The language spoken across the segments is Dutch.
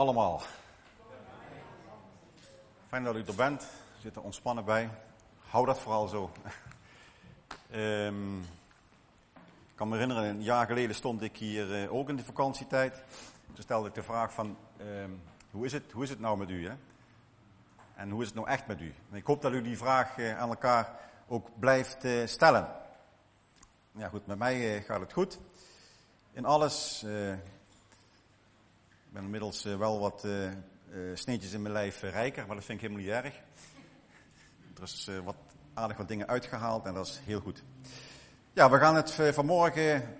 allemaal. Fijn dat u er bent. Zit er ontspannen bij. Hou dat vooral zo. um, ik kan me herinneren, een jaar geleden stond ik hier uh, ook in de vakantietijd. Toen stelde ik de vraag van, um, hoe, is het, hoe is het nou met u? Hè? En hoe is het nou echt met u? En ik hoop dat u die vraag uh, aan elkaar ook blijft uh, stellen. Ja goed, met mij gaat het goed. In alles, ik ben inmiddels uh, wel wat uh, uh, sneetjes in mijn lijf rijker, maar dat vind ik helemaal niet erg. Er is wat aardig wat dingen uitgehaald en dat is heel goed. Ja, we gaan het vanmorgen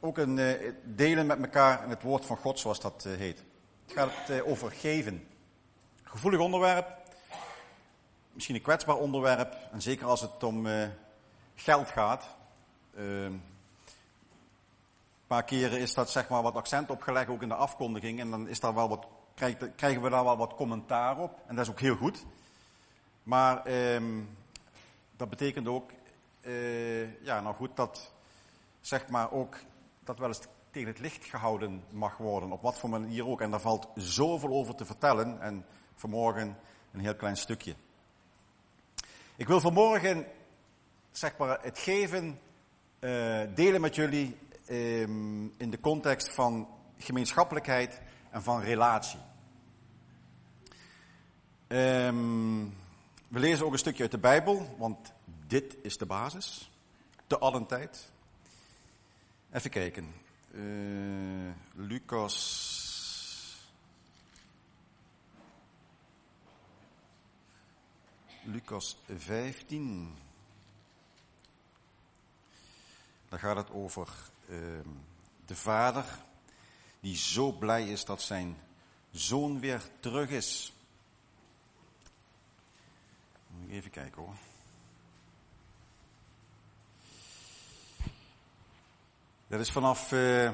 ook een, delen met elkaar in het woord van God, zoals dat heet. Het gaat over geven. Gevoelig onderwerp, misschien een kwetsbaar onderwerp, en zeker als het om geld gaat. Paar keren is dat zeg maar wat accent opgelegd, ook in de afkondiging. En dan is daar wel wat, krijgen we daar wel wat commentaar op. En dat is ook heel goed. Maar ehm, dat betekent ook, uh, ja nou goed, dat zeg maar ook, dat wel eens tegen het licht gehouden mag worden. Op wat voor manier ook. En daar valt zoveel over te vertellen. En vanmorgen een heel klein stukje. Ik wil vanmorgen, zeg maar, het geven uh, delen met jullie um, in de context van gemeenschappelijkheid en van relatie. Um, we lezen ook een stukje uit de Bijbel, want dit is de basis. Te allen tijd. Even kijken. Uh, Lucas. Lucas 15. Daar gaat het over Ehm, de vader die zo blij is dat zijn zoon weer terug is. Even kijken hoor. Dat is vanaf uh,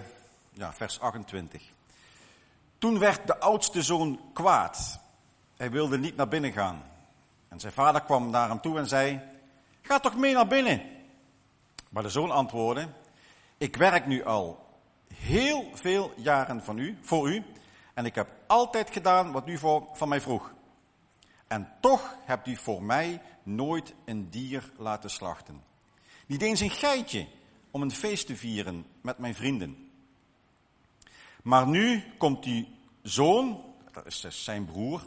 ja, vers 28. Toen werd de oudste zoon kwaad. Hij wilde niet naar binnen gaan. En zijn vader kwam naar hem toe en zei: Ga toch mee naar binnen. Maar de zoon antwoordde: ik werk nu al heel veel jaren van u, voor u en ik heb altijd gedaan wat u van mij vroeg. En toch hebt u voor mij nooit een dier laten slachten. Niet eens een geitje om een feest te vieren met mijn vrienden. Maar nu komt uw zoon, dat is dus zijn broer,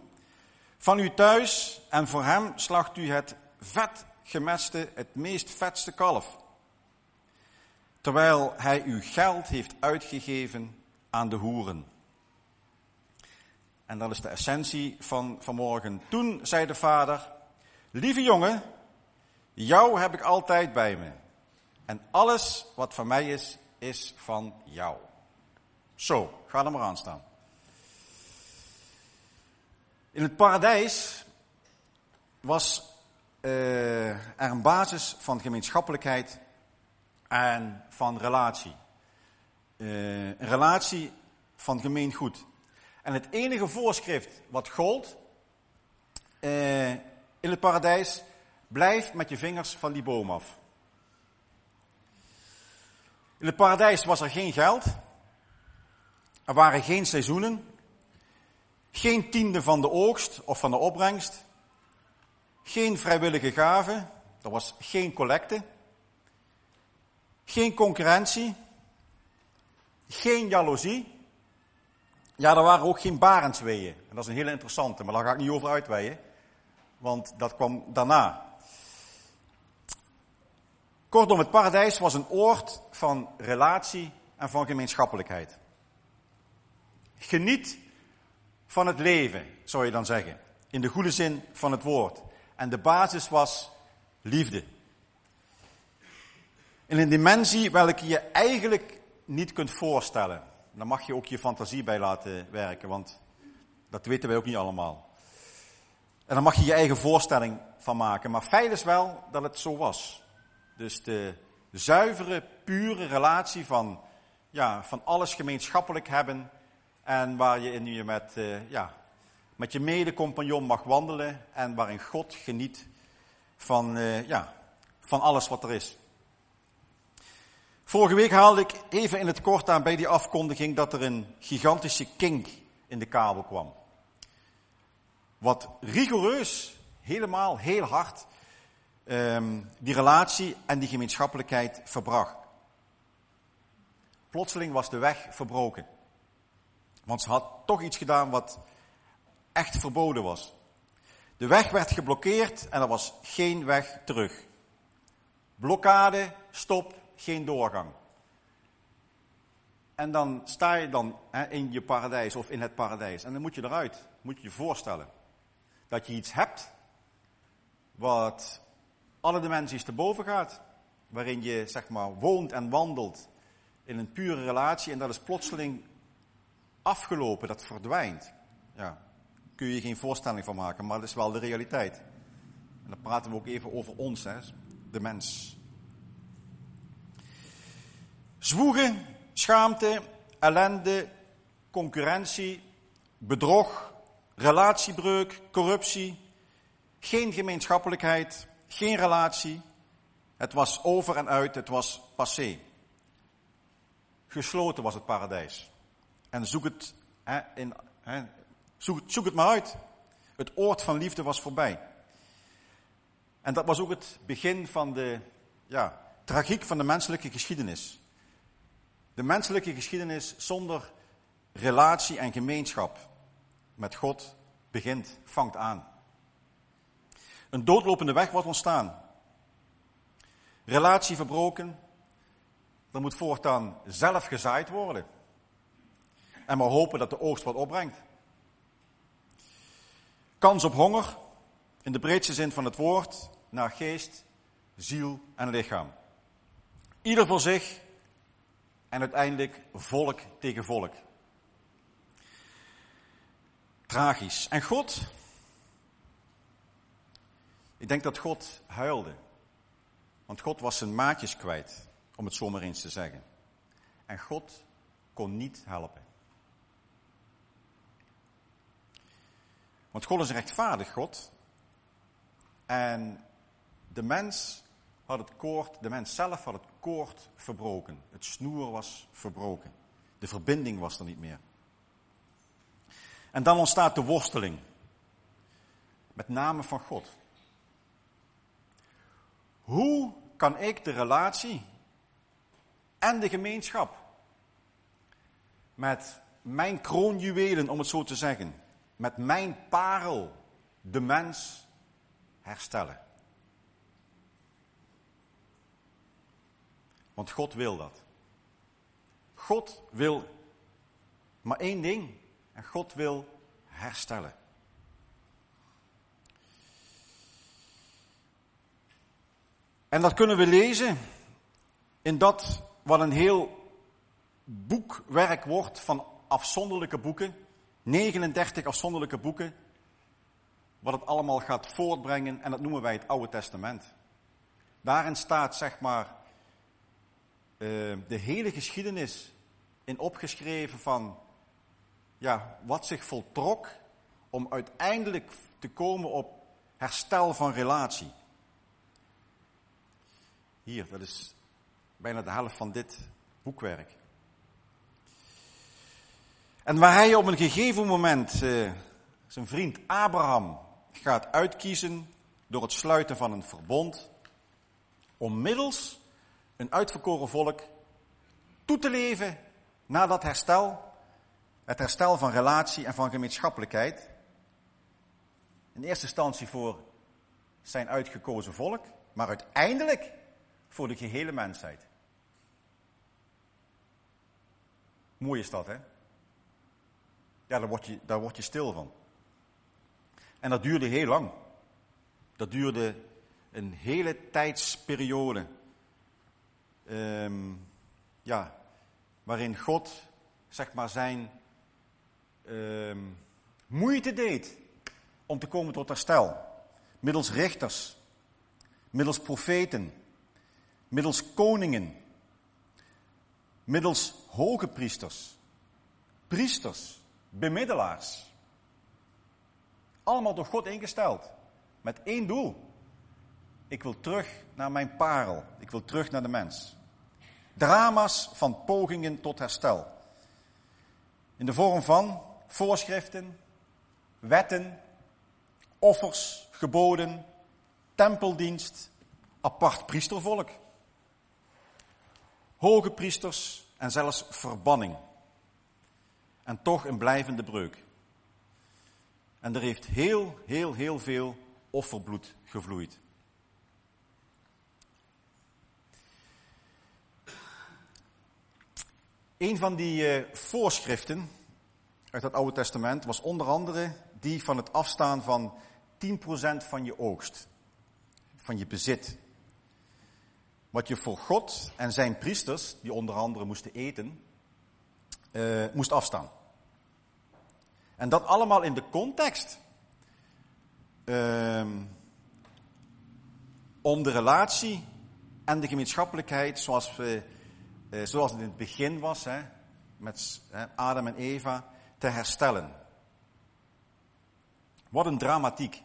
van u thuis en voor hem slacht u het vetgemeste, het meest vetste kalf terwijl hij uw geld heeft uitgegeven aan de hoeren. En dat is de essentie van vanmorgen. Toen zei de vader, lieve jongen, jou heb ik altijd bij me. En alles wat van mij is, is van jou. Zo, ga er maar aan staan. In het paradijs was uh, er een basis van gemeenschappelijkheid en van relatie. Uh, een relatie van gemeen goed. En het enige voorschrift wat gold uh, in het paradijs, blijf met je vingers van die boom af. In het paradijs was er geen geld, er waren geen seizoenen, geen tiende van de oogst of van de opbrengst, geen vrijwillige gaven, er was geen collecte. Geen concurrentie. Geen jaloezie. Ja, er waren ook geen barendsweeën. En dat is een hele interessante, maar daar ga ik niet over uitweiden. Want dat kwam daarna. Kortom, het paradijs was een oord van relatie en van gemeenschappelijkheid. Geniet van het leven, zou je dan zeggen. In de goede zin van het woord. En de basis was liefde. In een dimensie welke je eigenlijk niet kunt voorstellen. Dan mag je ook je fantasie bij laten werken, want dat weten wij ook niet allemaal. En dan mag je je eigen voorstelling van maken. Maar feit is wel dat het zo was. Dus de zuivere, pure relatie van, ja, van alles gemeenschappelijk hebben. En waar je in je met, uh, ja, met je mede-compagnon mag wandelen. En waarin God geniet van, uh, ja, van alles wat er is. Vorige week haalde ik even in het kort aan bij die afkondiging dat er een gigantische kink in de kabel kwam. Wat rigoureus, helemaal heel hard, ehm, die relatie en die gemeenschappelijkheid verbracht. Plotseling was de weg verbroken. Want ze had toch iets gedaan wat echt verboden was. De weg werd geblokkeerd en er was geen weg terug. Blokkade, stop, geen doorgang. En dan sta je dan hè, in je paradijs of in het paradijs. En dan moet je eruit. Moet je je voorstellen. Dat je iets hebt wat alle dimensies te boven gaat. Waarin je zeg maar woont en wandelt in een pure relatie. En dat is plotseling afgelopen, dat verdwijnt. Ja, kun je geen voorstelling van maken, maar dat is wel de realiteit. En dan praten we ook even over ons, hè, de mens. Zwoegen, schaamte, ellende, concurrentie, bedrog, relatiebreuk, corruptie, geen gemeenschappelijkheid, geen relatie. Het was over en uit, het was passé. Gesloten was het paradijs. En zoek het, hè, in, hè, zoek, zoek het maar uit. Het oord van liefde was voorbij. En dat was ook het begin van de ja, tragiek van de menselijke geschiedenis. De menselijke geschiedenis zonder relatie en gemeenschap met God begint, vangt aan. Een doodlopende weg wordt ontstaan. Relatie verbroken. Er moet voortaan zelf gezaaid worden. En maar hopen dat de oogst wat opbrengt. Kans op honger, in de breedste zin van het woord, naar geest, ziel en lichaam. Ieder voor zich en uiteindelijk volk tegen volk. Tragisch. En God? Ik denk dat God huilde. Want God was zijn maatjes kwijt, om het zomaar eens te zeggen. En God kon niet helpen. Want God is een rechtvaardig God. En de mens had het koord, de mens zelf had het koord verbroken. Het snoer was verbroken. De verbinding was er niet meer. En dan ontstaat de worsteling. Met name van God. Hoe kan ik de relatie en de gemeenschap met mijn kroonjuwelen, om het zo te zeggen, met mijn parel, de mens, herstellen? Want God wil dat. God wil maar één ding. En God wil herstellen. En dat kunnen we lezen in dat wat een heel boekwerk wordt van afzonderlijke boeken. 39 afzonderlijke boeken. Wat het allemaal gaat voortbrengen en dat noemen wij het Oude Testament. Daarin staat zeg maar de hele geschiedenis in opgeschreven van ja, wat zich voltrok om uiteindelijk te komen op herstel van relatie. Hier, dat is bijna de helft van dit boekwerk. En waar hij op een gegeven moment uh, zijn vriend Abraham gaat uitkiezen door het sluiten van een verbond, om middels een uitverkoren volk toe te leven naar dat herstel, het herstel van relatie en van gemeenschappelijkheid. In eerste instantie voor zijn uitgekozen volk, maar uiteindelijk voor de gehele mensheid. Mooi is dat, hè? Ja, daar word, je, daar word je stil van. En dat duurde heel lang. Dat duurde een hele tijdsperiode. Um, ja, waarin God, zeg maar, zijn um, moeite deed om te komen tot herstel. Middels rechters, middels profeten, middels koningen, middels hoge priesters, priesters, bemiddelaars. Allemaal door God ingesteld. Met één doel. Ik wil terug naar mijn parel. Ik wil terug naar de mens. Drama's van pogingen tot herstel. In de vorm van voorschriften, wetten, offers, geboden, tempeldienst, apart priestervolk, hoge priesters en zelfs verbanning. En toch een blijvende breuk. En er heeft heel, heel, heel veel offerbloed gevloeid. Een van die uh, voorschriften uit het Oude Testament was onder andere die van het afstaan van 10% van je oogst, van je bezit. Wat je voor God en zijn priesters, die onder andere moesten eten, uh, moest afstaan. En dat allemaal in de context uh, om de relatie en de gemeenschappelijkheid zoals, we, uh, zoals het in het begin was, hè, met Adam en Eva, te herstellen. Wat een dramatiek.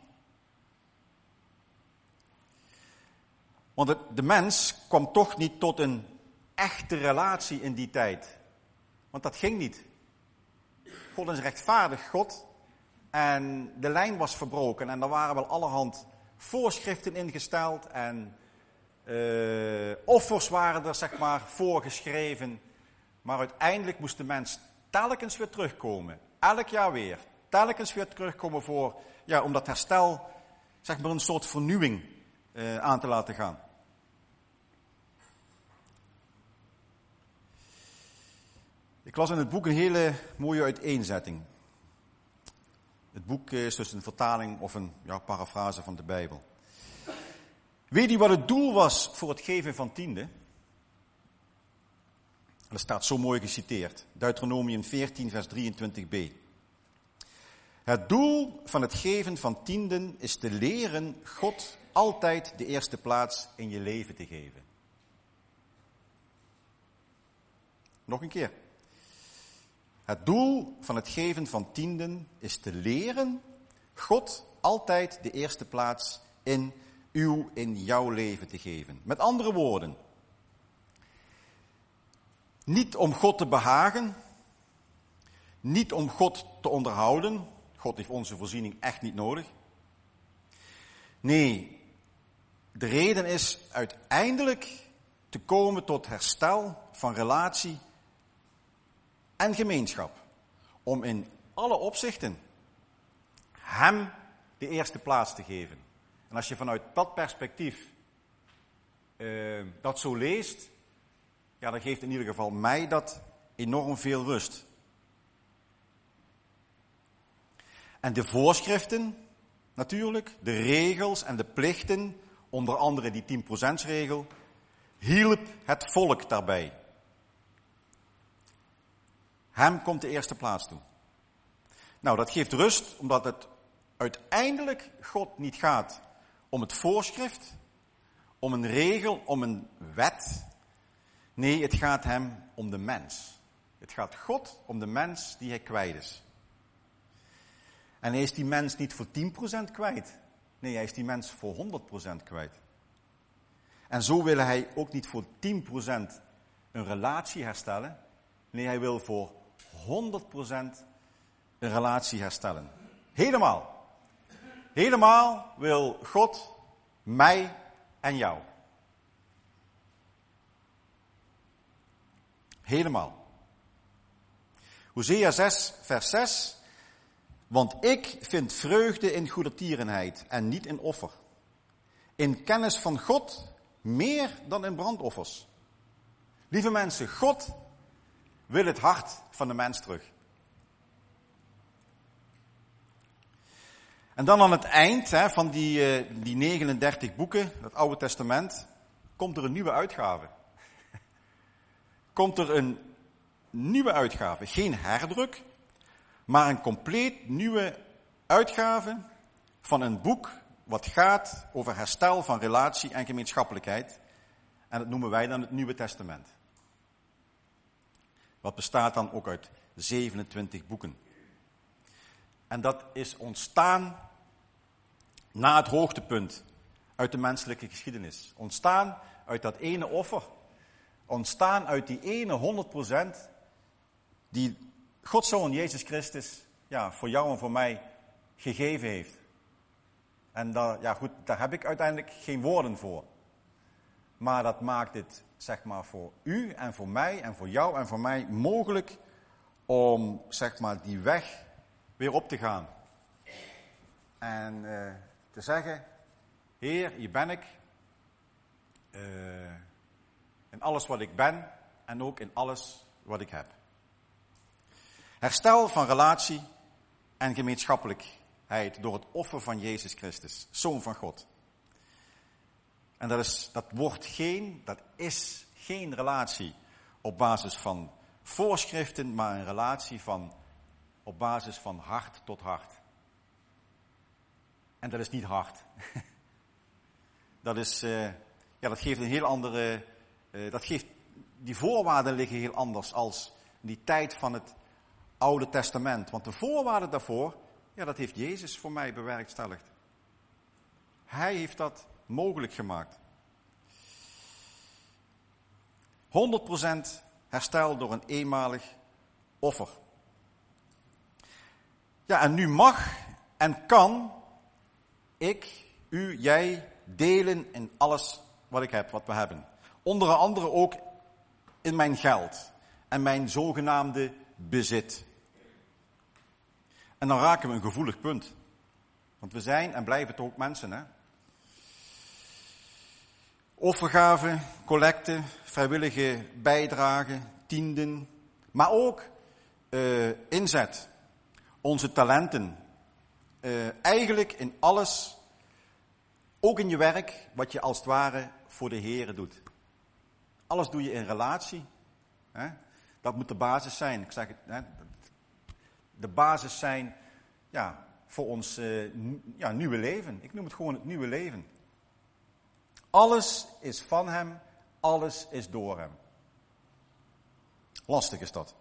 Want de mens kwam toch niet tot een echte relatie in die tijd. Want dat ging niet. God is rechtvaardig God. En de lijn was verbroken. En er waren wel allerhand voorschriften ingesteld. En uh, offers waren er, zeg maar, voorgeschreven. Maar uiteindelijk moest de mens telkens weer terugkomen. Elk jaar weer. Telkens weer terugkomen voor, ja, om dat herstel, zeg maar, een soort vernieuwing uh, aan te laten gaan. Ik las in het boek een hele mooie uiteenzetting. Het boek is dus een vertaling of een ja, parafrase van de Bijbel. Weet u wat het doel was voor het geven van tiende? Dat staat zo mooi geciteerd. Deuteronomium 14, vers 23b. Het doel van het geven van tienden is te leren God altijd de eerste plaats in je leven te geven. Nog een keer. Het doel van het geven van tienden is te leren God altijd de eerste plaats in uw, in jouw leven te geven. Met andere woorden, niet om God te behagen, niet om God te onderhouden. God heeft onze voorziening echt niet nodig. Nee, de reden is uiteindelijk te komen tot herstel van relatie en gemeenschap. Om in alle opzichten Hem de eerste plaats te geven. En als je vanuit dat perspectief uh, dat zo leest, ja, dan geeft in ieder geval mij dat enorm veel rust. En de voorschriften, natuurlijk, de regels en de plichten, onder andere die 10% regel, hielp het volk daarbij. Hem komt de eerste plaats toe. Nou, dat geeft rust, omdat het uiteindelijk God niet gaat om het voorschrift, om een regel, om een wet. Nee, het gaat hem om de mens. Het gaat God om de mens die hij kwijt is. En hij is die mens niet voor 10% kwijt. Nee, hij is die mens voor 100% kwijt. En zo wil hij ook niet voor 10% een relatie herstellen. Nee, hij wil voor 100% een relatie herstellen. Helemaal. Helemaal wil God mij en jou. Helemaal. Hosea 6, vers 6. Want ik vind vreugde in goedertierenheid en niet in offer. In kennis van God meer dan in brandoffers. Lieve mensen, God wil het hart van de mens terug. En dan aan het eind hè, van die, uh, die 39 boeken, het Oude Testament, komt er een nieuwe uitgave. komt er een nieuwe uitgave. Geen herdruk, maar een compleet nieuwe uitgave van een boek wat gaat over herstel van relatie en gemeenschappelijkheid. En dat noemen wij dan het Nieuwe Testament. Wat bestaat dan ook uit 27 boeken. En dat is ontstaan na het hoogtepunt uit de menselijke geschiedenis. Ontstaan uit dat ene offer. Ontstaan uit die ene 100% die Gods Zoon Jezus Christus ja, voor jou en voor mij gegeven heeft. En daar, ja goed, daar heb ik uiteindelijk geen woorden voor. Maar dat maakt het, zeg maar, voor u en voor mij en voor jou en voor mij mogelijk om, zeg maar, die weg weer op te gaan. En uh, te zeggen, Heer, hier ben ik. Uh, in alles wat ik ben en ook in alles wat ik heb. Herstel van relatie en gemeenschappelijkheid door het offer van Jezus Christus, Zoon van God. En dat, is, dat wordt geen, dat is geen relatie op basis van voorschriften, maar een relatie van, op basis van hart tot hart. En dat is niet hard. Dat, is, uh, ja, dat geeft een heel andere, uh, dat geeft, die voorwaarden liggen heel anders als die tijd van het Oude Testament. Want de voorwaarden daarvoor, ja, dat heeft Jezus voor mij bewerkstelligd. Hij heeft dat mogelijk gemaakt. 100% herstel door een eenmalig offer. En nu mag en kan ik, u, jij delen in alles wat ik heb, wat we hebben. Onder andere ook in mijn geld en mijn zogenaamde bezit. En dan raken we een gevoelig punt. Want we zijn en blijven toch ook mensen, hè? Offergaven, collecten, vrijwillige bijdragen, tienden, maar ook uh, inzet, onze talenten. Uh, eigenlijk in alles, ook in je werk, wat je als het ware voor de Heeren doet. Alles doe je in relatie. Hè? Dat moet de basis zijn. Ik zeg het, hè? de basis zijn ja, voor ons uh, ja, nieuwe leven. Ik noem het gewoon het nieuwe leven. Alles is van Hem, alles is door Hem. Lastig is dat.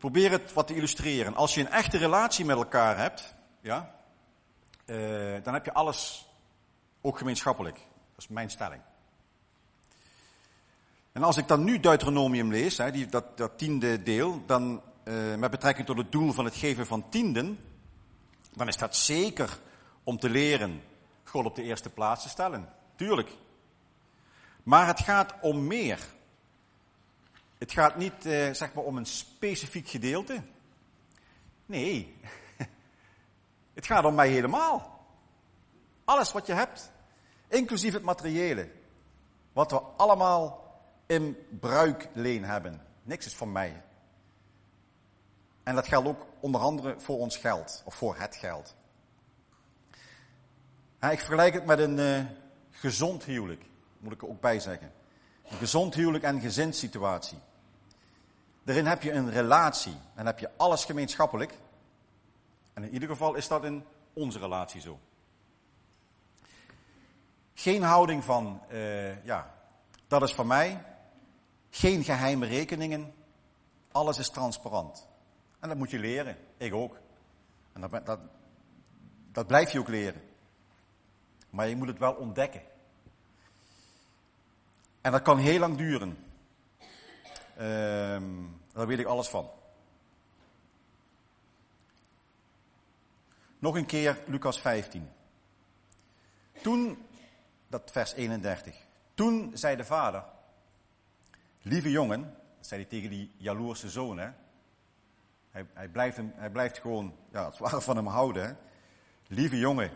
Probeer het wat te illustreren. Als je een echte relatie met elkaar hebt, ja, uh, dan heb je alles ook gemeenschappelijk. Dat is mijn stelling. En als ik dan nu Deuteronomium lees, hè, die, dat, dat tiende deel, dan uh, met betrekking tot het doel van het geven van tienden, dan is dat zeker om te leren God op de eerste plaats te stellen. Tuurlijk. Maar het gaat om meer. Het gaat niet uh, zeg maar om een specifiek gedeelte. Nee, het gaat om mij helemaal. Alles wat je hebt, inclusief het materiële. Wat we allemaal in bruikleen hebben. Niks is van mij. En dat geldt ook onder andere voor ons geld, of voor het geld. ik vergelijk het met een uh, gezond huwelijk, moet ik er ook bij zeggen. Een gezond huwelijk en gezinssituatie. Daarin heb je een relatie en heb je alles gemeenschappelijk. En in ieder geval is dat in onze relatie zo. Geen houding van, uh, ja, dat is van mij. Geen geheime rekeningen. Alles is transparant. En dat moet je leren. Ik ook. En dat, dat, dat blijf je ook leren. Maar je moet het wel ontdekken. En dat kan heel lang duren. Ehm, daar weet ik alles van. Nog een keer Lucas 15. Toen, dat vers 31. Toen zei de vader, lieve jongen, dat zei hij tegen die jaloerse zoon, hè. Hij, hij, blijft, hem, hij blijft gewoon, ja, het ware van hem houden. Lieve jongen,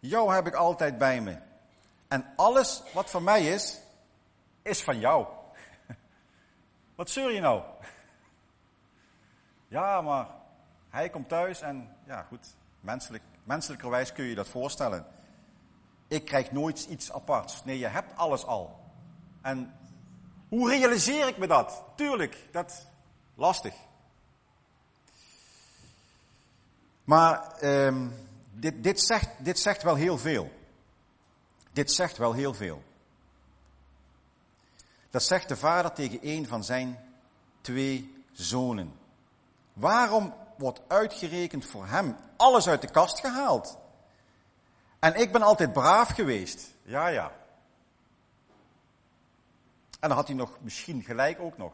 jou heb ik altijd bij me. En alles wat van mij is, is van jou. Wat zeur je nou? Ja, maar hij komt thuis en ja, goed, menselijk, menselijkerwijs kun je dat voorstellen. Ik krijg nooit iets aparts. Nee, je hebt alles al. En hoe realiseer ik me dat? Tuurlijk, dat lastig. Maar um, dit, dit, zegt, dit zegt wel heel veel. Dit zegt wel heel veel. Dat zegt de vader tegen een van zijn twee zonen. Waarom wordt uitgerekend voor hem alles uit de kast gehaald? En ik ben altijd braaf geweest. Ja, ja. En dan had hij nog misschien gelijk ook nog.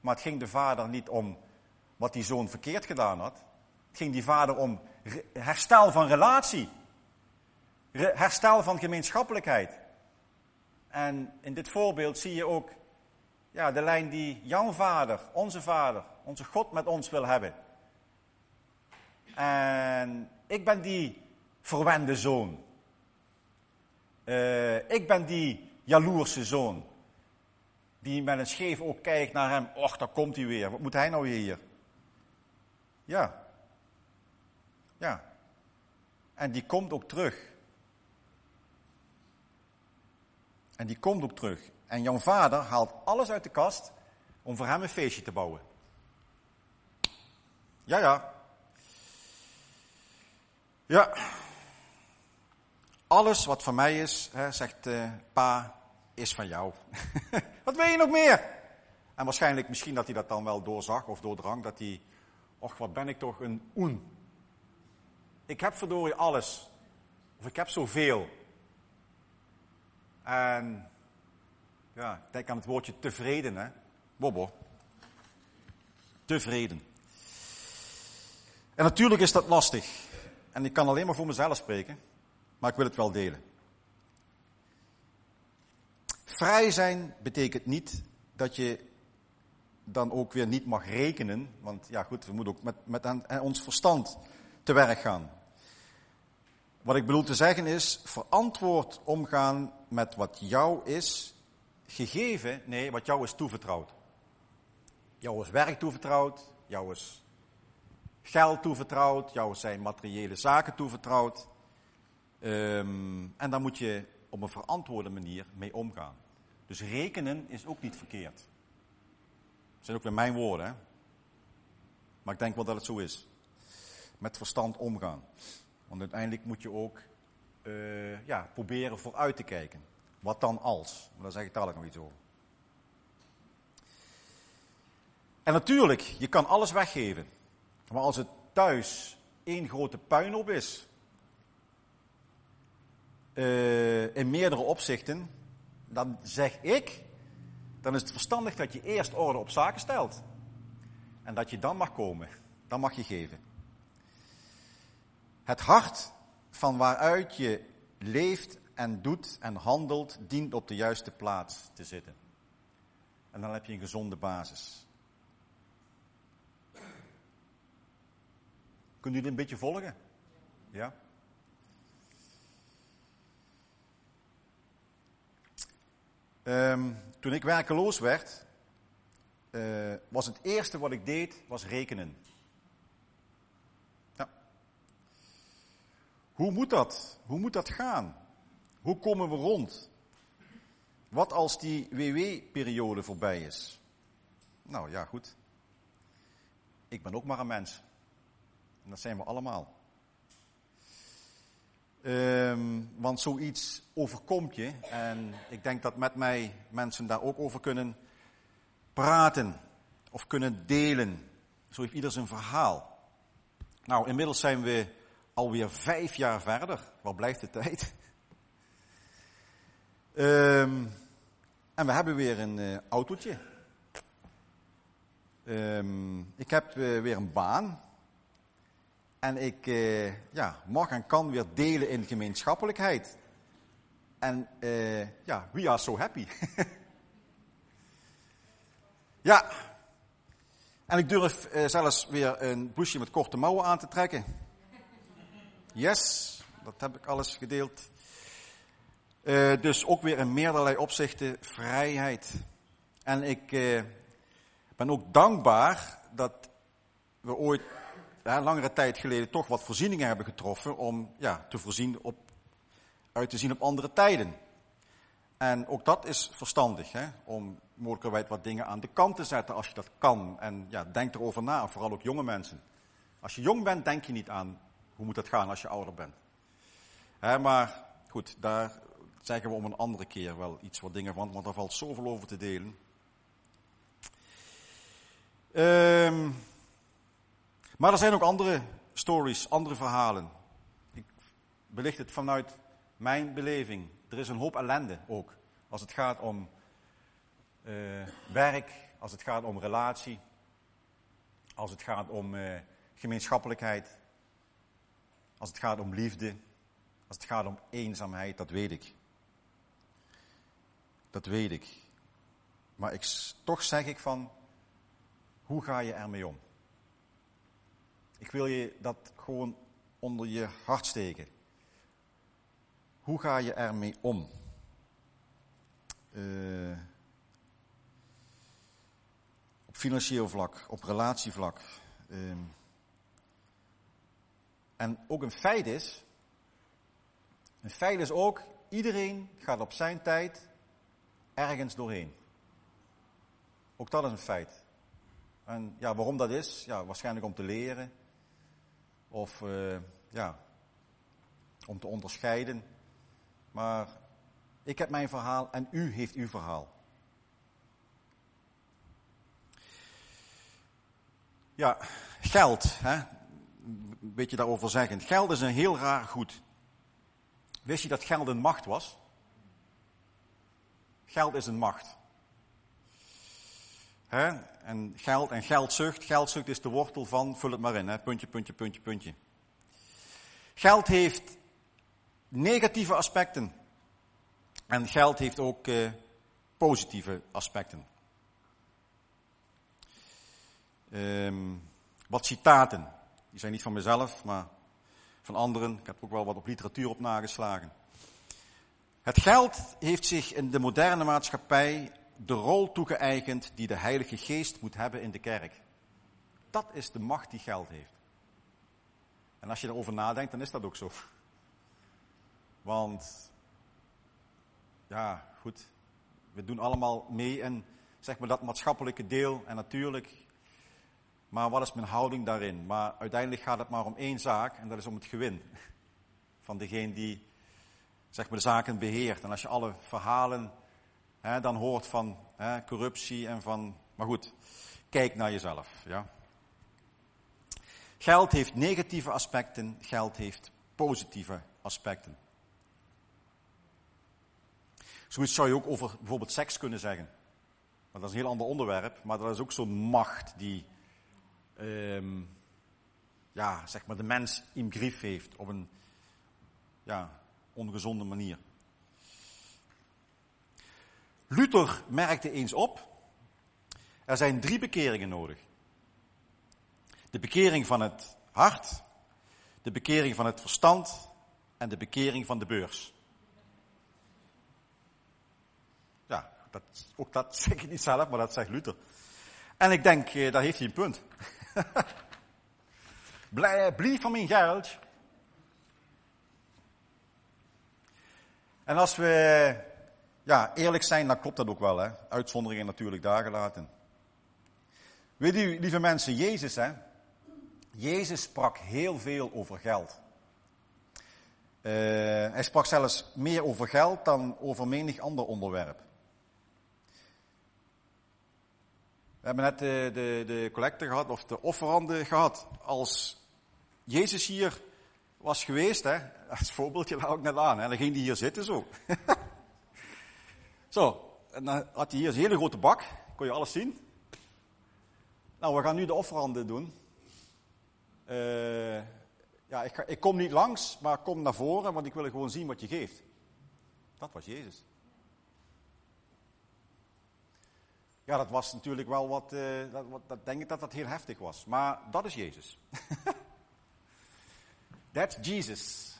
Maar het ging de vader niet om wat die zoon verkeerd gedaan had. Het ging die vader om herstel van relatie. Herstel van gemeenschappelijkheid. En in dit voorbeeld zie je ook ja, de lijn die jouw vader, onze vader, onze God met ons wil hebben. En ik ben die verwende zoon. Uh, ik ben die jaloerse zoon. Die met een scheef ook kijkt naar hem. Och, daar komt hij weer. Wat moet hij nou weer hier? Ja. Ja. En die komt ook terug. En die komt ook terug. En jouw vader haalt alles uit de kast om voor hem een feestje te bouwen. Ja, ja. Ja. Alles wat van mij is, hè, zegt uh, pa, is van jou. wat wil je nog meer? En waarschijnlijk misschien dat hij dat dan wel doorzag of doordrang, dat hij, och wat ben ik toch een oen. Ik heb verdorie alles. Of ik heb zoveel. En ja, denk aan het woordje tevreden, hè. Bobo. Tevreden. En natuurlijk is dat lastig. En ik kan alleen maar voor mezelf spreken, maar ik wil het wel delen. Vrij zijn betekent niet dat je dan ook weer niet mag rekenen, want ja goed, we moeten ook met, met aan, ons verstand te werk gaan. Wat ik bedoel te zeggen is, verantwoord omgaan met wat jou is gegeven, nee, wat jou is toevertrouwd. Jou is werk toevertrouwd, jou is geld toevertrouwd, jou zijn materiële zaken toevertrouwd. Um, en daar moet je op een verantwoorde manier mee omgaan. Dus rekenen is ook niet verkeerd. Dat zijn ook weer mijn woorden, hè? Maar ik denk wel dat het zo is. Met verstand omgaan. Want uiteindelijk moet je ook uh, ja, proberen vooruit te kijken. Wat dan als? Maar daar zeg ik dadelijk nog iets over. En natuurlijk, je kan alles weggeven. Maar als het thuis één grote puinhoop is, uh, in meerdere opzichten, dan zeg ik, dan is het verstandig dat je eerst orde op zaken stelt. En dat je dan mag komen, dan mag je geven. Het hart van waaruit je leeft en doet en handelt, dient op de juiste plaats te zitten. En dan heb je een gezonde basis. Kunt u dit een beetje volgen? Ja? Um, toen ik werkeloos werd, uh, was het eerste wat ik deed, was rekenen. Hoe moet dat? Hoe moet dat gaan? Hoe komen we rond? Wat als die WW-periode voorbij is? Nou ja, goed. Ik ben ook maar een mens. En dat zijn we allemaal. Um, want zoiets overkomt je. En ik denk dat met mij mensen daar ook over kunnen praten. Of kunnen delen. Zo heeft ieder zijn verhaal. Nou, inmiddels zijn we alweer vijf jaar verder. Waar blijft de tijd? Um, en we hebben weer een uh, autootje. Um, ik heb uh, weer een baan. En ik uh, ja, mag en kan weer delen in gemeenschappelijkheid. En ja, we are so happy. ja. En ik durf zelfs weer een busje met korte mouwen aan te trekken. Yes, dat heb ik alles gedeeld. Uh, dus ook weer in meerderlei opzichten vrijheid. En ik uh, ben ook dankbaar dat we ooit, langere tijd geleden, toch wat voorzieningen hebben getroffen om ja, te voorzien op, uit te zien op andere tijden. En ook dat is verstandig, hè, om mogelijkerwijs wat dingen aan de kant te zetten als je dat kan. En ja, denk erover na, vooral ook jonge mensen. Als je jong bent, denk je niet aan hoe moet dat gaan als je ouder bent. Hè, maar goed, daar zeggen we om een andere keer wel iets wat dingen van, want er valt zoveel over te delen. Um, maar er zijn ook andere stories, andere verhalen. Ik belicht het vanuit mijn beleving. Er is een hoop ellende ook. Als het gaat om uh, werk, als het gaat om relatie. Als het gaat om uh, gemeenschappelijkheid. Als het gaat om liefde. Als het gaat om eenzaamheid, dat weet ik. Dat weet ik. Maar ik, toch zeg ik van, hoe ga je ermee om? Ik wil je dat gewoon onder je hart steken. Hoe ga je ermee om? Uh, op financieel vlak, op relatievlak. Uh, en ook een feit is, een feit is ook, iedereen gaat op zijn tijd ergens doorheen. Ook dat is een feit. En ja, waarom dat is? Ja, waarschijnlijk om te leren. Of uh, ja, om te onderscheiden. Maar ik heb mijn verhaal en u heeft uw verhaal. Ja, geld. Hè? Een beetje daarover zeggen. Geld is een heel raar goed. Wist je dat geld een macht was? Geld is een macht. Hè? En geld en geldzucht. Geldzucht is de wortel van, vul het maar in, puntje, puntje, puntje, puntje. Geld heeft negatieve aspecten. En geld heeft ook uh, positieve aspecten. Um, wat citaten. Die zijn niet van mezelf, maar van anderen. Ik heb ook wel wat op literatuur op nageslagen. Het geld heeft zich in de moderne maatschappij de rol toegeëigend die de Heilige Geest moet hebben in de kerk. Dat is de macht die geld heeft. En als je erover nadenkt, dan is dat ook zo. Want, ja, goed, we doen allemaal mee in zeg maar, dat maatschappelijke deel. En natuurlijk, maar wat is mijn houding daarin? Maar uiteindelijk gaat het maar om één zaak, en dat is om het gewin. Van degene die zeg maar, de zaken beheert. En als je alle verhalen hè, dan hoort van hè, corruptie en van. Maar goed, kijk naar jezelf. Ja. Geld heeft negatieve aspecten, geld heeft positieve aspecten. Zoiets zou je ook over bijvoorbeeld seks kunnen zeggen. Maar dat is een heel ander onderwerp, maar dat is ook zo'n macht die, um, ja, zeg maar, de mens in grief heeft op een ja, ongezonde manier. Luther merkte eens op, er zijn drie bekeringen nodig. De bekering van het hart, de bekering van het verstand en de bekering van de beurs. Ja, dat, ook dat zeg ik niet zelf, maar dat zegt Luther. En ik denk, eh, daar heeft hij een punt. Blij, blief van mijn geld. En als we ja, eerlijk zijn, dan klopt dat ook wel. Hè? Uitzonderingen natuurlijk daar gelaten. Weet u, lieve mensen, Jezus, hè? Jezus sprak heel veel over geld. Uh, hij sprak zelfs meer over geld dan over menig ander onderwerp. We hebben net de, de, de collecte gehad, of de offerande gehad. Als Jezus hier was geweest, hè, als voorbeeldje laat ik net aan, hè, dan ging die hier zitten zo. zo, en dan had hij hier een hele grote bak, kon je alles zien. Nou, we gaan nu de offeranden doen. Uh, ja, ik, ik, kom niet langs, maar kom naar voren, want ik wil gewoon zien wat je geeft. Dat was Jezus. Ja, dat was natuurlijk wel wat, uh, dat, dat denk ik dat dat heel heftig was. Maar dat is Jezus. That's Jesus.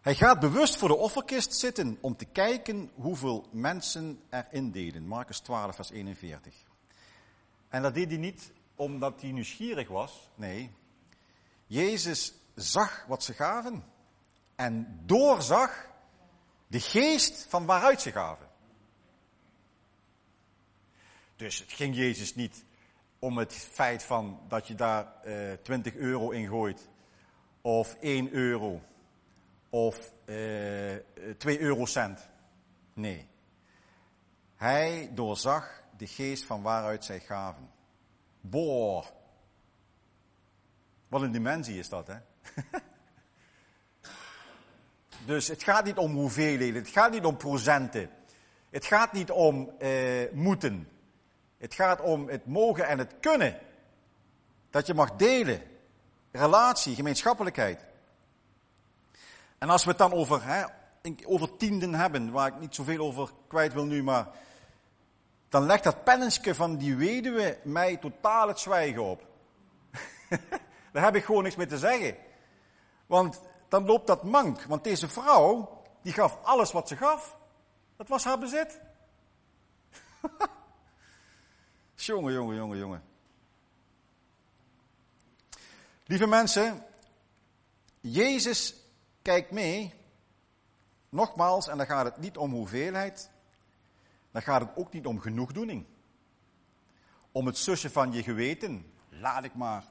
Hij gaat bewust voor de offerkist zitten om te kijken hoeveel mensen erin deden. Marcus 12, vers 41. En dat deed hij niet omdat hij nieuwsgierig was. Nee. Jezus zag wat ze gaven en doorzag de geest van waaruit ze gaven. Dus het ging Jezus niet om het feit van dat je daar uh, eh, 20 euro in gooit, of 1 euro, of eh, 2 eurocent. Nee. Hij doorzag de geest van waaruit zij gaven. Boah. Wat een dimensie is dat, hè? dus het gaat niet om hoeveelheden, het gaat niet om procenten. Het gaat niet om eh, moeten. Het gaat om het mogen en het kunnen. Dat je mag delen. Relatie, gemeenschappelijkheid. En als we het dan over, hè, over tienden hebben, waar ik niet zoveel over kwijt wil nu, maar dan legt dat pennenske van die weduwe mij totaal het zwijgen op. Daar heb ik gewoon niks meer te zeggen. Want dan loopt dat mank. Want deze vrouw, die gaf alles wat ze gaf. Dat was haar bezit. jongen, jongen, jongen, jongen. Lieve mensen, Jezus kijkt mee. Nogmaals, en dan gaat het niet om hoeveelheid. Dan gaat het ook niet om genoegdoening. Om het sussen van je geweten. Laat ik maar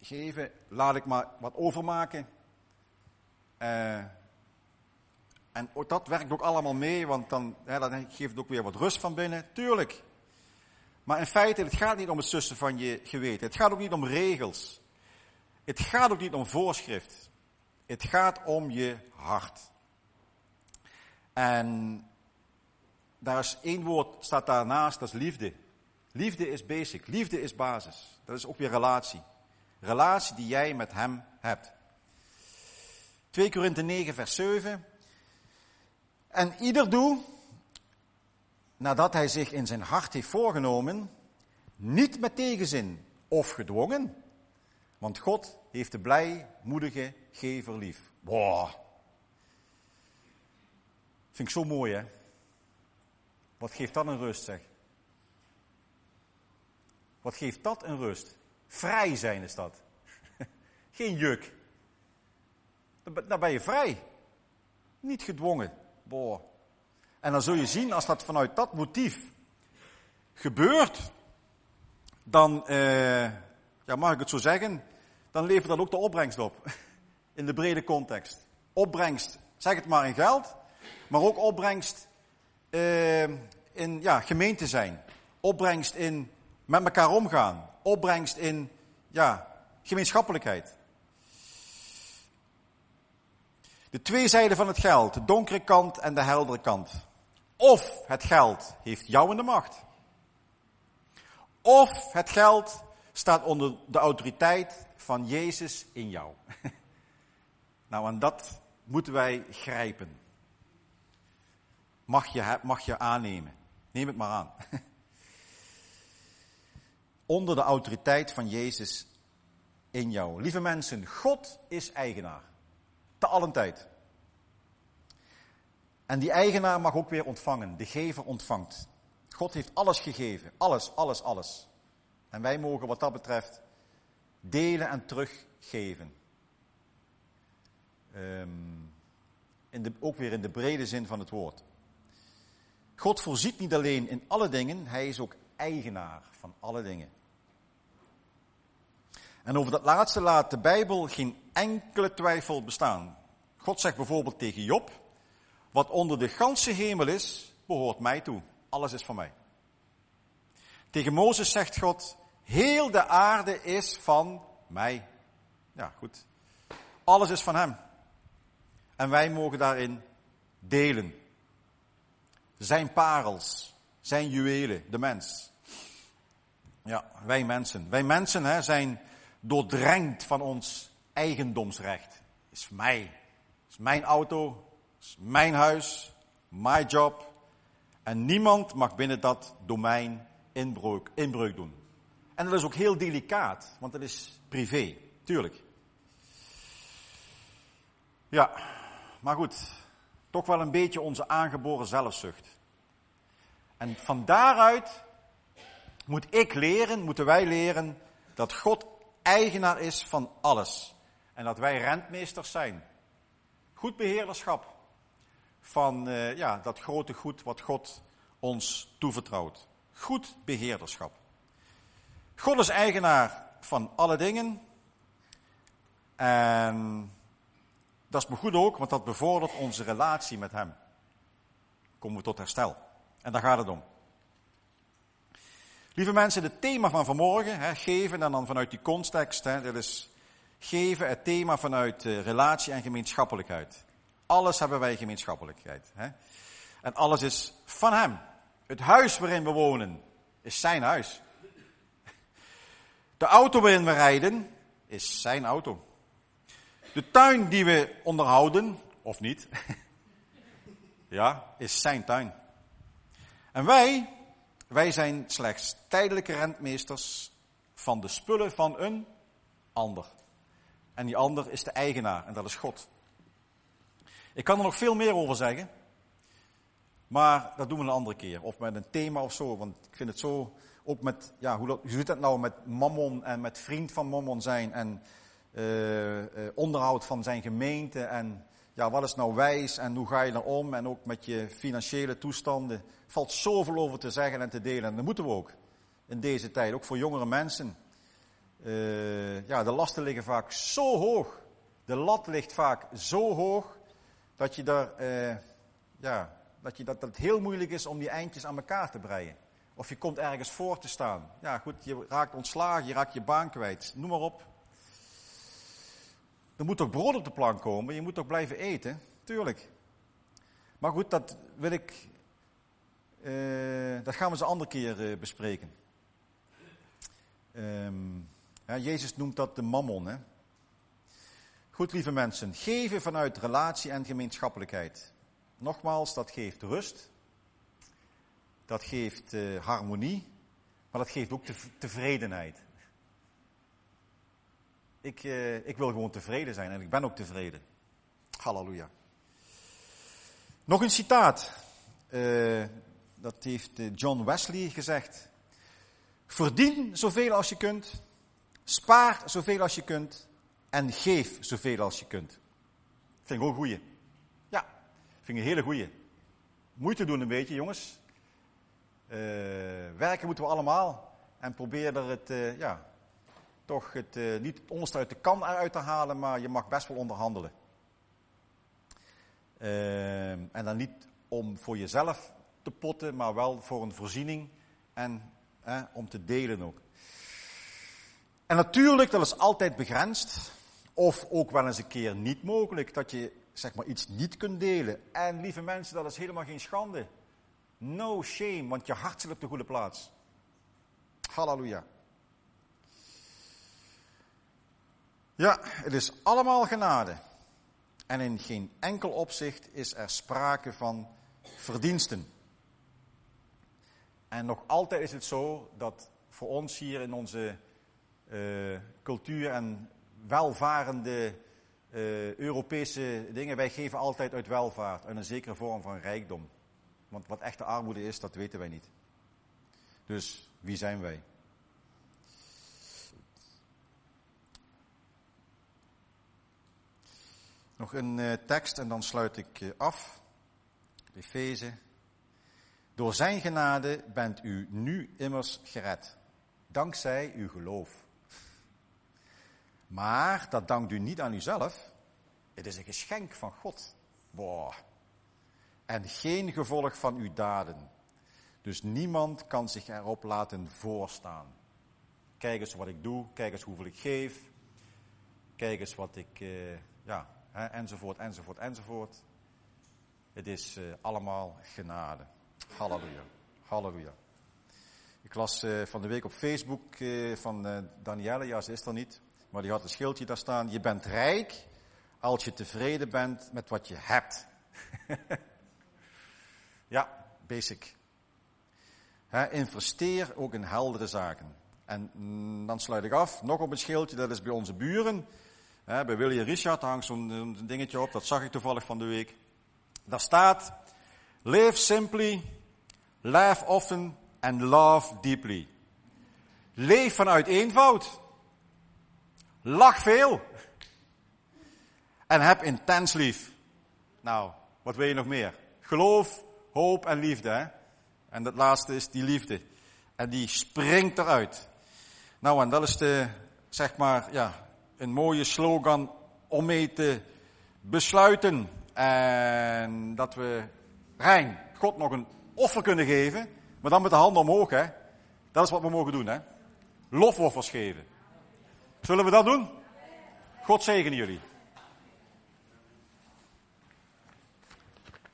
geven, laat ik maar wat overmaken. Uh, en dat werkt ook allemaal mee, want dan, ja, dan geeft het ook weer wat rust van binnen. Tuurlijk. Maar in feite, het gaat niet om het sussen van je geweten. Het gaat ook niet om regels. Het gaat ook niet om voorschrift. Het gaat om je hart. En daar is één woord, staat daarnaast, dat is liefde. Liefde is basic, liefde is basis. Dat is ook weer relatie. Relatie die jij met hem hebt. 2 Korinthe 9, vers 7. En ieder doe, nadat hij zich in zijn hart heeft voorgenomen, niet met tegenzin of gedwongen, want God heeft de blijmoedige gever lief. Wow. Vind ik zo mooi, hè? Wat geeft dat een rust, zeg? Wat geeft dat een rust? Vrij zijn is dat. Geen juk. Dan ben je vrij. Niet gedwongen. Boah. En dan zul je zien, als dat vanuit dat motief gebeurt, dan, eh, ja, mag ik het zo zeggen, dan levert dat ook de opbrengst op. In de brede context. Opbrengst, zeg het maar in geld, maar ook opbrengst uh, in ja, gemeente zijn. Opbrengst in met elkaar omgaan. Opbrengst in ja, gemeenschappelijkheid. De twee zijden van het geld, de donkere kant en de heldere kant. Of het geld heeft jou in de macht. Of het geld staat onder de autoriteit van Jezus in jou. Nou, en dat moeten wij grijpen. Mag je, mag je aannemen. Neem het maar aan. Onder de autoriteit van Jezus in jou. Lieve mensen, God is eigenaar. Te allen tijd. En die eigenaar mag ook weer ontvangen. De gever ontvangt. God heeft alles gegeven. Alles, alles, alles. En wij mogen wat dat betreft delen en teruggeven. Um, in de, ook weer in de brede zin van het woord. God voorziet niet alleen in alle dingen, hij is ook eigenaar van alle dingen. En over dat laatste laat de Bijbel geen enkele twijfel bestaan. God zegt bijvoorbeeld tegen Job, wat onder de ganse hemel is, behoort mij toe. Alles is van mij. Tegen Mozes zegt God, heel de aarde is van mij. Ja, goed. Alles is van hem. En wij mogen daarin delen. Zijn parels, zijn juwelen, de mens. Ja, wij mensen. Wij mensen hè, zijn doordrenkt van ons eigendomsrecht. Is mij. Is mijn auto. Is mijn huis. My job. En niemand mag binnen dat domein inbreuk, inbreuk doen. En dat is ook heel delicaat, want dat is privé, tuurlijk. Ja, maar goed, toch wel een beetje onze aangeboren zelfzucht. En van daaruit moet ik leren, moeten wij leren, dat God eigenaar is van alles. En dat wij rentmeesters zijn. Goed beheerderschap van uh, ja, dat grote goed wat God ons toevertrouwt. Goed beheerderschap. God is eigenaar van alle dingen. En dat is me goed ook, want dat bevordert onze relatie met Hem. Komen we tot herstel. En daar gaat het om. Lieve mensen, het thema van vanmorgen, hè, geven en dan vanuit die context, hè, dat is geven, het thema vanuit uh, relatie en gemeenschappelijkheid. Alles hebben wij gemeenschappelijkheid. Hè. En alles is van Hem. Het huis waarin we wonen is Zijn huis. De auto waarin we rijden is Zijn auto. De tuin die we onderhouden, of niet, ja, is Zijn tuin. En wij, wij zijn slechts tijdelijke rentmeesters van de spullen van een ander. En die ander is de eigenaar en dat is God. Ik kan er nog veel meer over zeggen. Maar dat doen we een andere keer. Of met een thema of zo. Want ik vind het zo, ook met, ja, hoe, dat, zit dat nou met mammon en met vriend van mammon zijn. En uh, onderhoud van zijn gemeente. En ja, wat is nou wijs en hoe ga je er om? En ook met je financiële toestanden. Er valt zoveel over te zeggen en te delen. En dat moeten we ook. In deze tijd, ook voor jongere mensen. Uh, ja, de lasten liggen vaak zo hoog. De lat ligt vaak zo hoog dat je daar, uh, ja, dat, je, dat, dat het heel moeilijk is om die eindjes aan elkaar te breien. Of je komt ergens voor te staan. Ja, goed, je raakt ontslagen, je raakt je baan kwijt. Noem maar op. Er moet toch brood op de plank komen, je moet toch blijven eten? Tuurlijk. Maar goed, dat wil ik. Uh, dat gaan we eens een andere keer bespreken. Um, ja, Jezus noemt dat de mammon. Hè? Goed, lieve mensen, geven vanuit relatie en gemeenschappelijkheid. Nogmaals, dat geeft rust, dat geeft uh, harmonie, maar dat geeft ook tevredenheid. Ik, uh, ik wil gewoon tevreden zijn en ik ben ook tevreden. Halleluja. Nog een citaat. Uh, dat heeft John Wesley gezegd. Verdien zoveel als je kunt, spaar zoveel als je kunt en geef zoveel als je kunt. Vind ik ook goeie. Ja, vind ik een hele goeie. Moeite doen een beetje, jongens. Uh, werken moeten we allemaal. En probeer er het, uh, ja, toch het, uh, niet het onderste uit de kan uit te halen, maar je mag best wel onderhandelen. en dan niet om voor jezelf te potten, maar wel voor een voorziening en om te delen ook. En natuurlijk, dat is altijd begrensd. Of ook wel eens een keer niet mogelijk dat je zeg maar iets niet kunt delen. En lieve mensen, dat is helemaal geen schande. No shame, want je hart zit op de goede plaats. Halleluja. Ja, het is allemaal genade. En in geen enkel opzicht is er sprake van verdiensten. En nog altijd is het zo dat voor ons hier in onze uh, cultuur en welvarende uh, Europese dingen, wij geven altijd uit welvaart, uit een zekere vorm van rijkdom. Want wat echte armoede is, dat weten wij niet. Dus wie zijn wij? Nog een uh, tekst en dan sluit ik uh, af. Efeze. Door zijn genade bent u nu immers gered. Dankzij uw geloof. Maar dat dankt u niet aan uzelf. Het is een geschenk van God. En geen gevolg van uw daden. Dus niemand kan zich erop laten voorstaan. Kijk eens wat ik doe, kijk eens hoeveel ik geef. Kijk eens wat ik, uh, ja, hè, enzovoort, enzovoort, enzovoort. Het is uh, allemaal genade. Halleluja. Halleluja. Ik las uh, van de week op Facebook van Danielle, ja ze is er niet. Maar die had een schildje daar staan. Je bent rijk als je tevreden bent met wat je hebt. ja, basic. investeer ook in heldere zaken. En mm, dan sluit ik af. Nog op een schildje, dat is bij onze buren. bij William Richard hangt zo'n dingetje op. Dat zag ik toevallig van de week. Daar staat: Live simply, laugh often and love deeply. Leef vanuit eenvoud. Lach veel. En heb intens lief. Nou, wat wil je nog meer? Geloof, hoop en liefde. Hè? En dat laatste is die liefde. En die springt eruit. Nou, en dat is de, zeg maar, ja, een mooie slogan om mee te besluiten. En dat we Rijn, God nog een offer kunnen geven. Maar dan met de handen omhoog, hè. Dat is wat we mogen doen, hè. Lofoffers geven. Zullen we dat doen? God zegene jullie.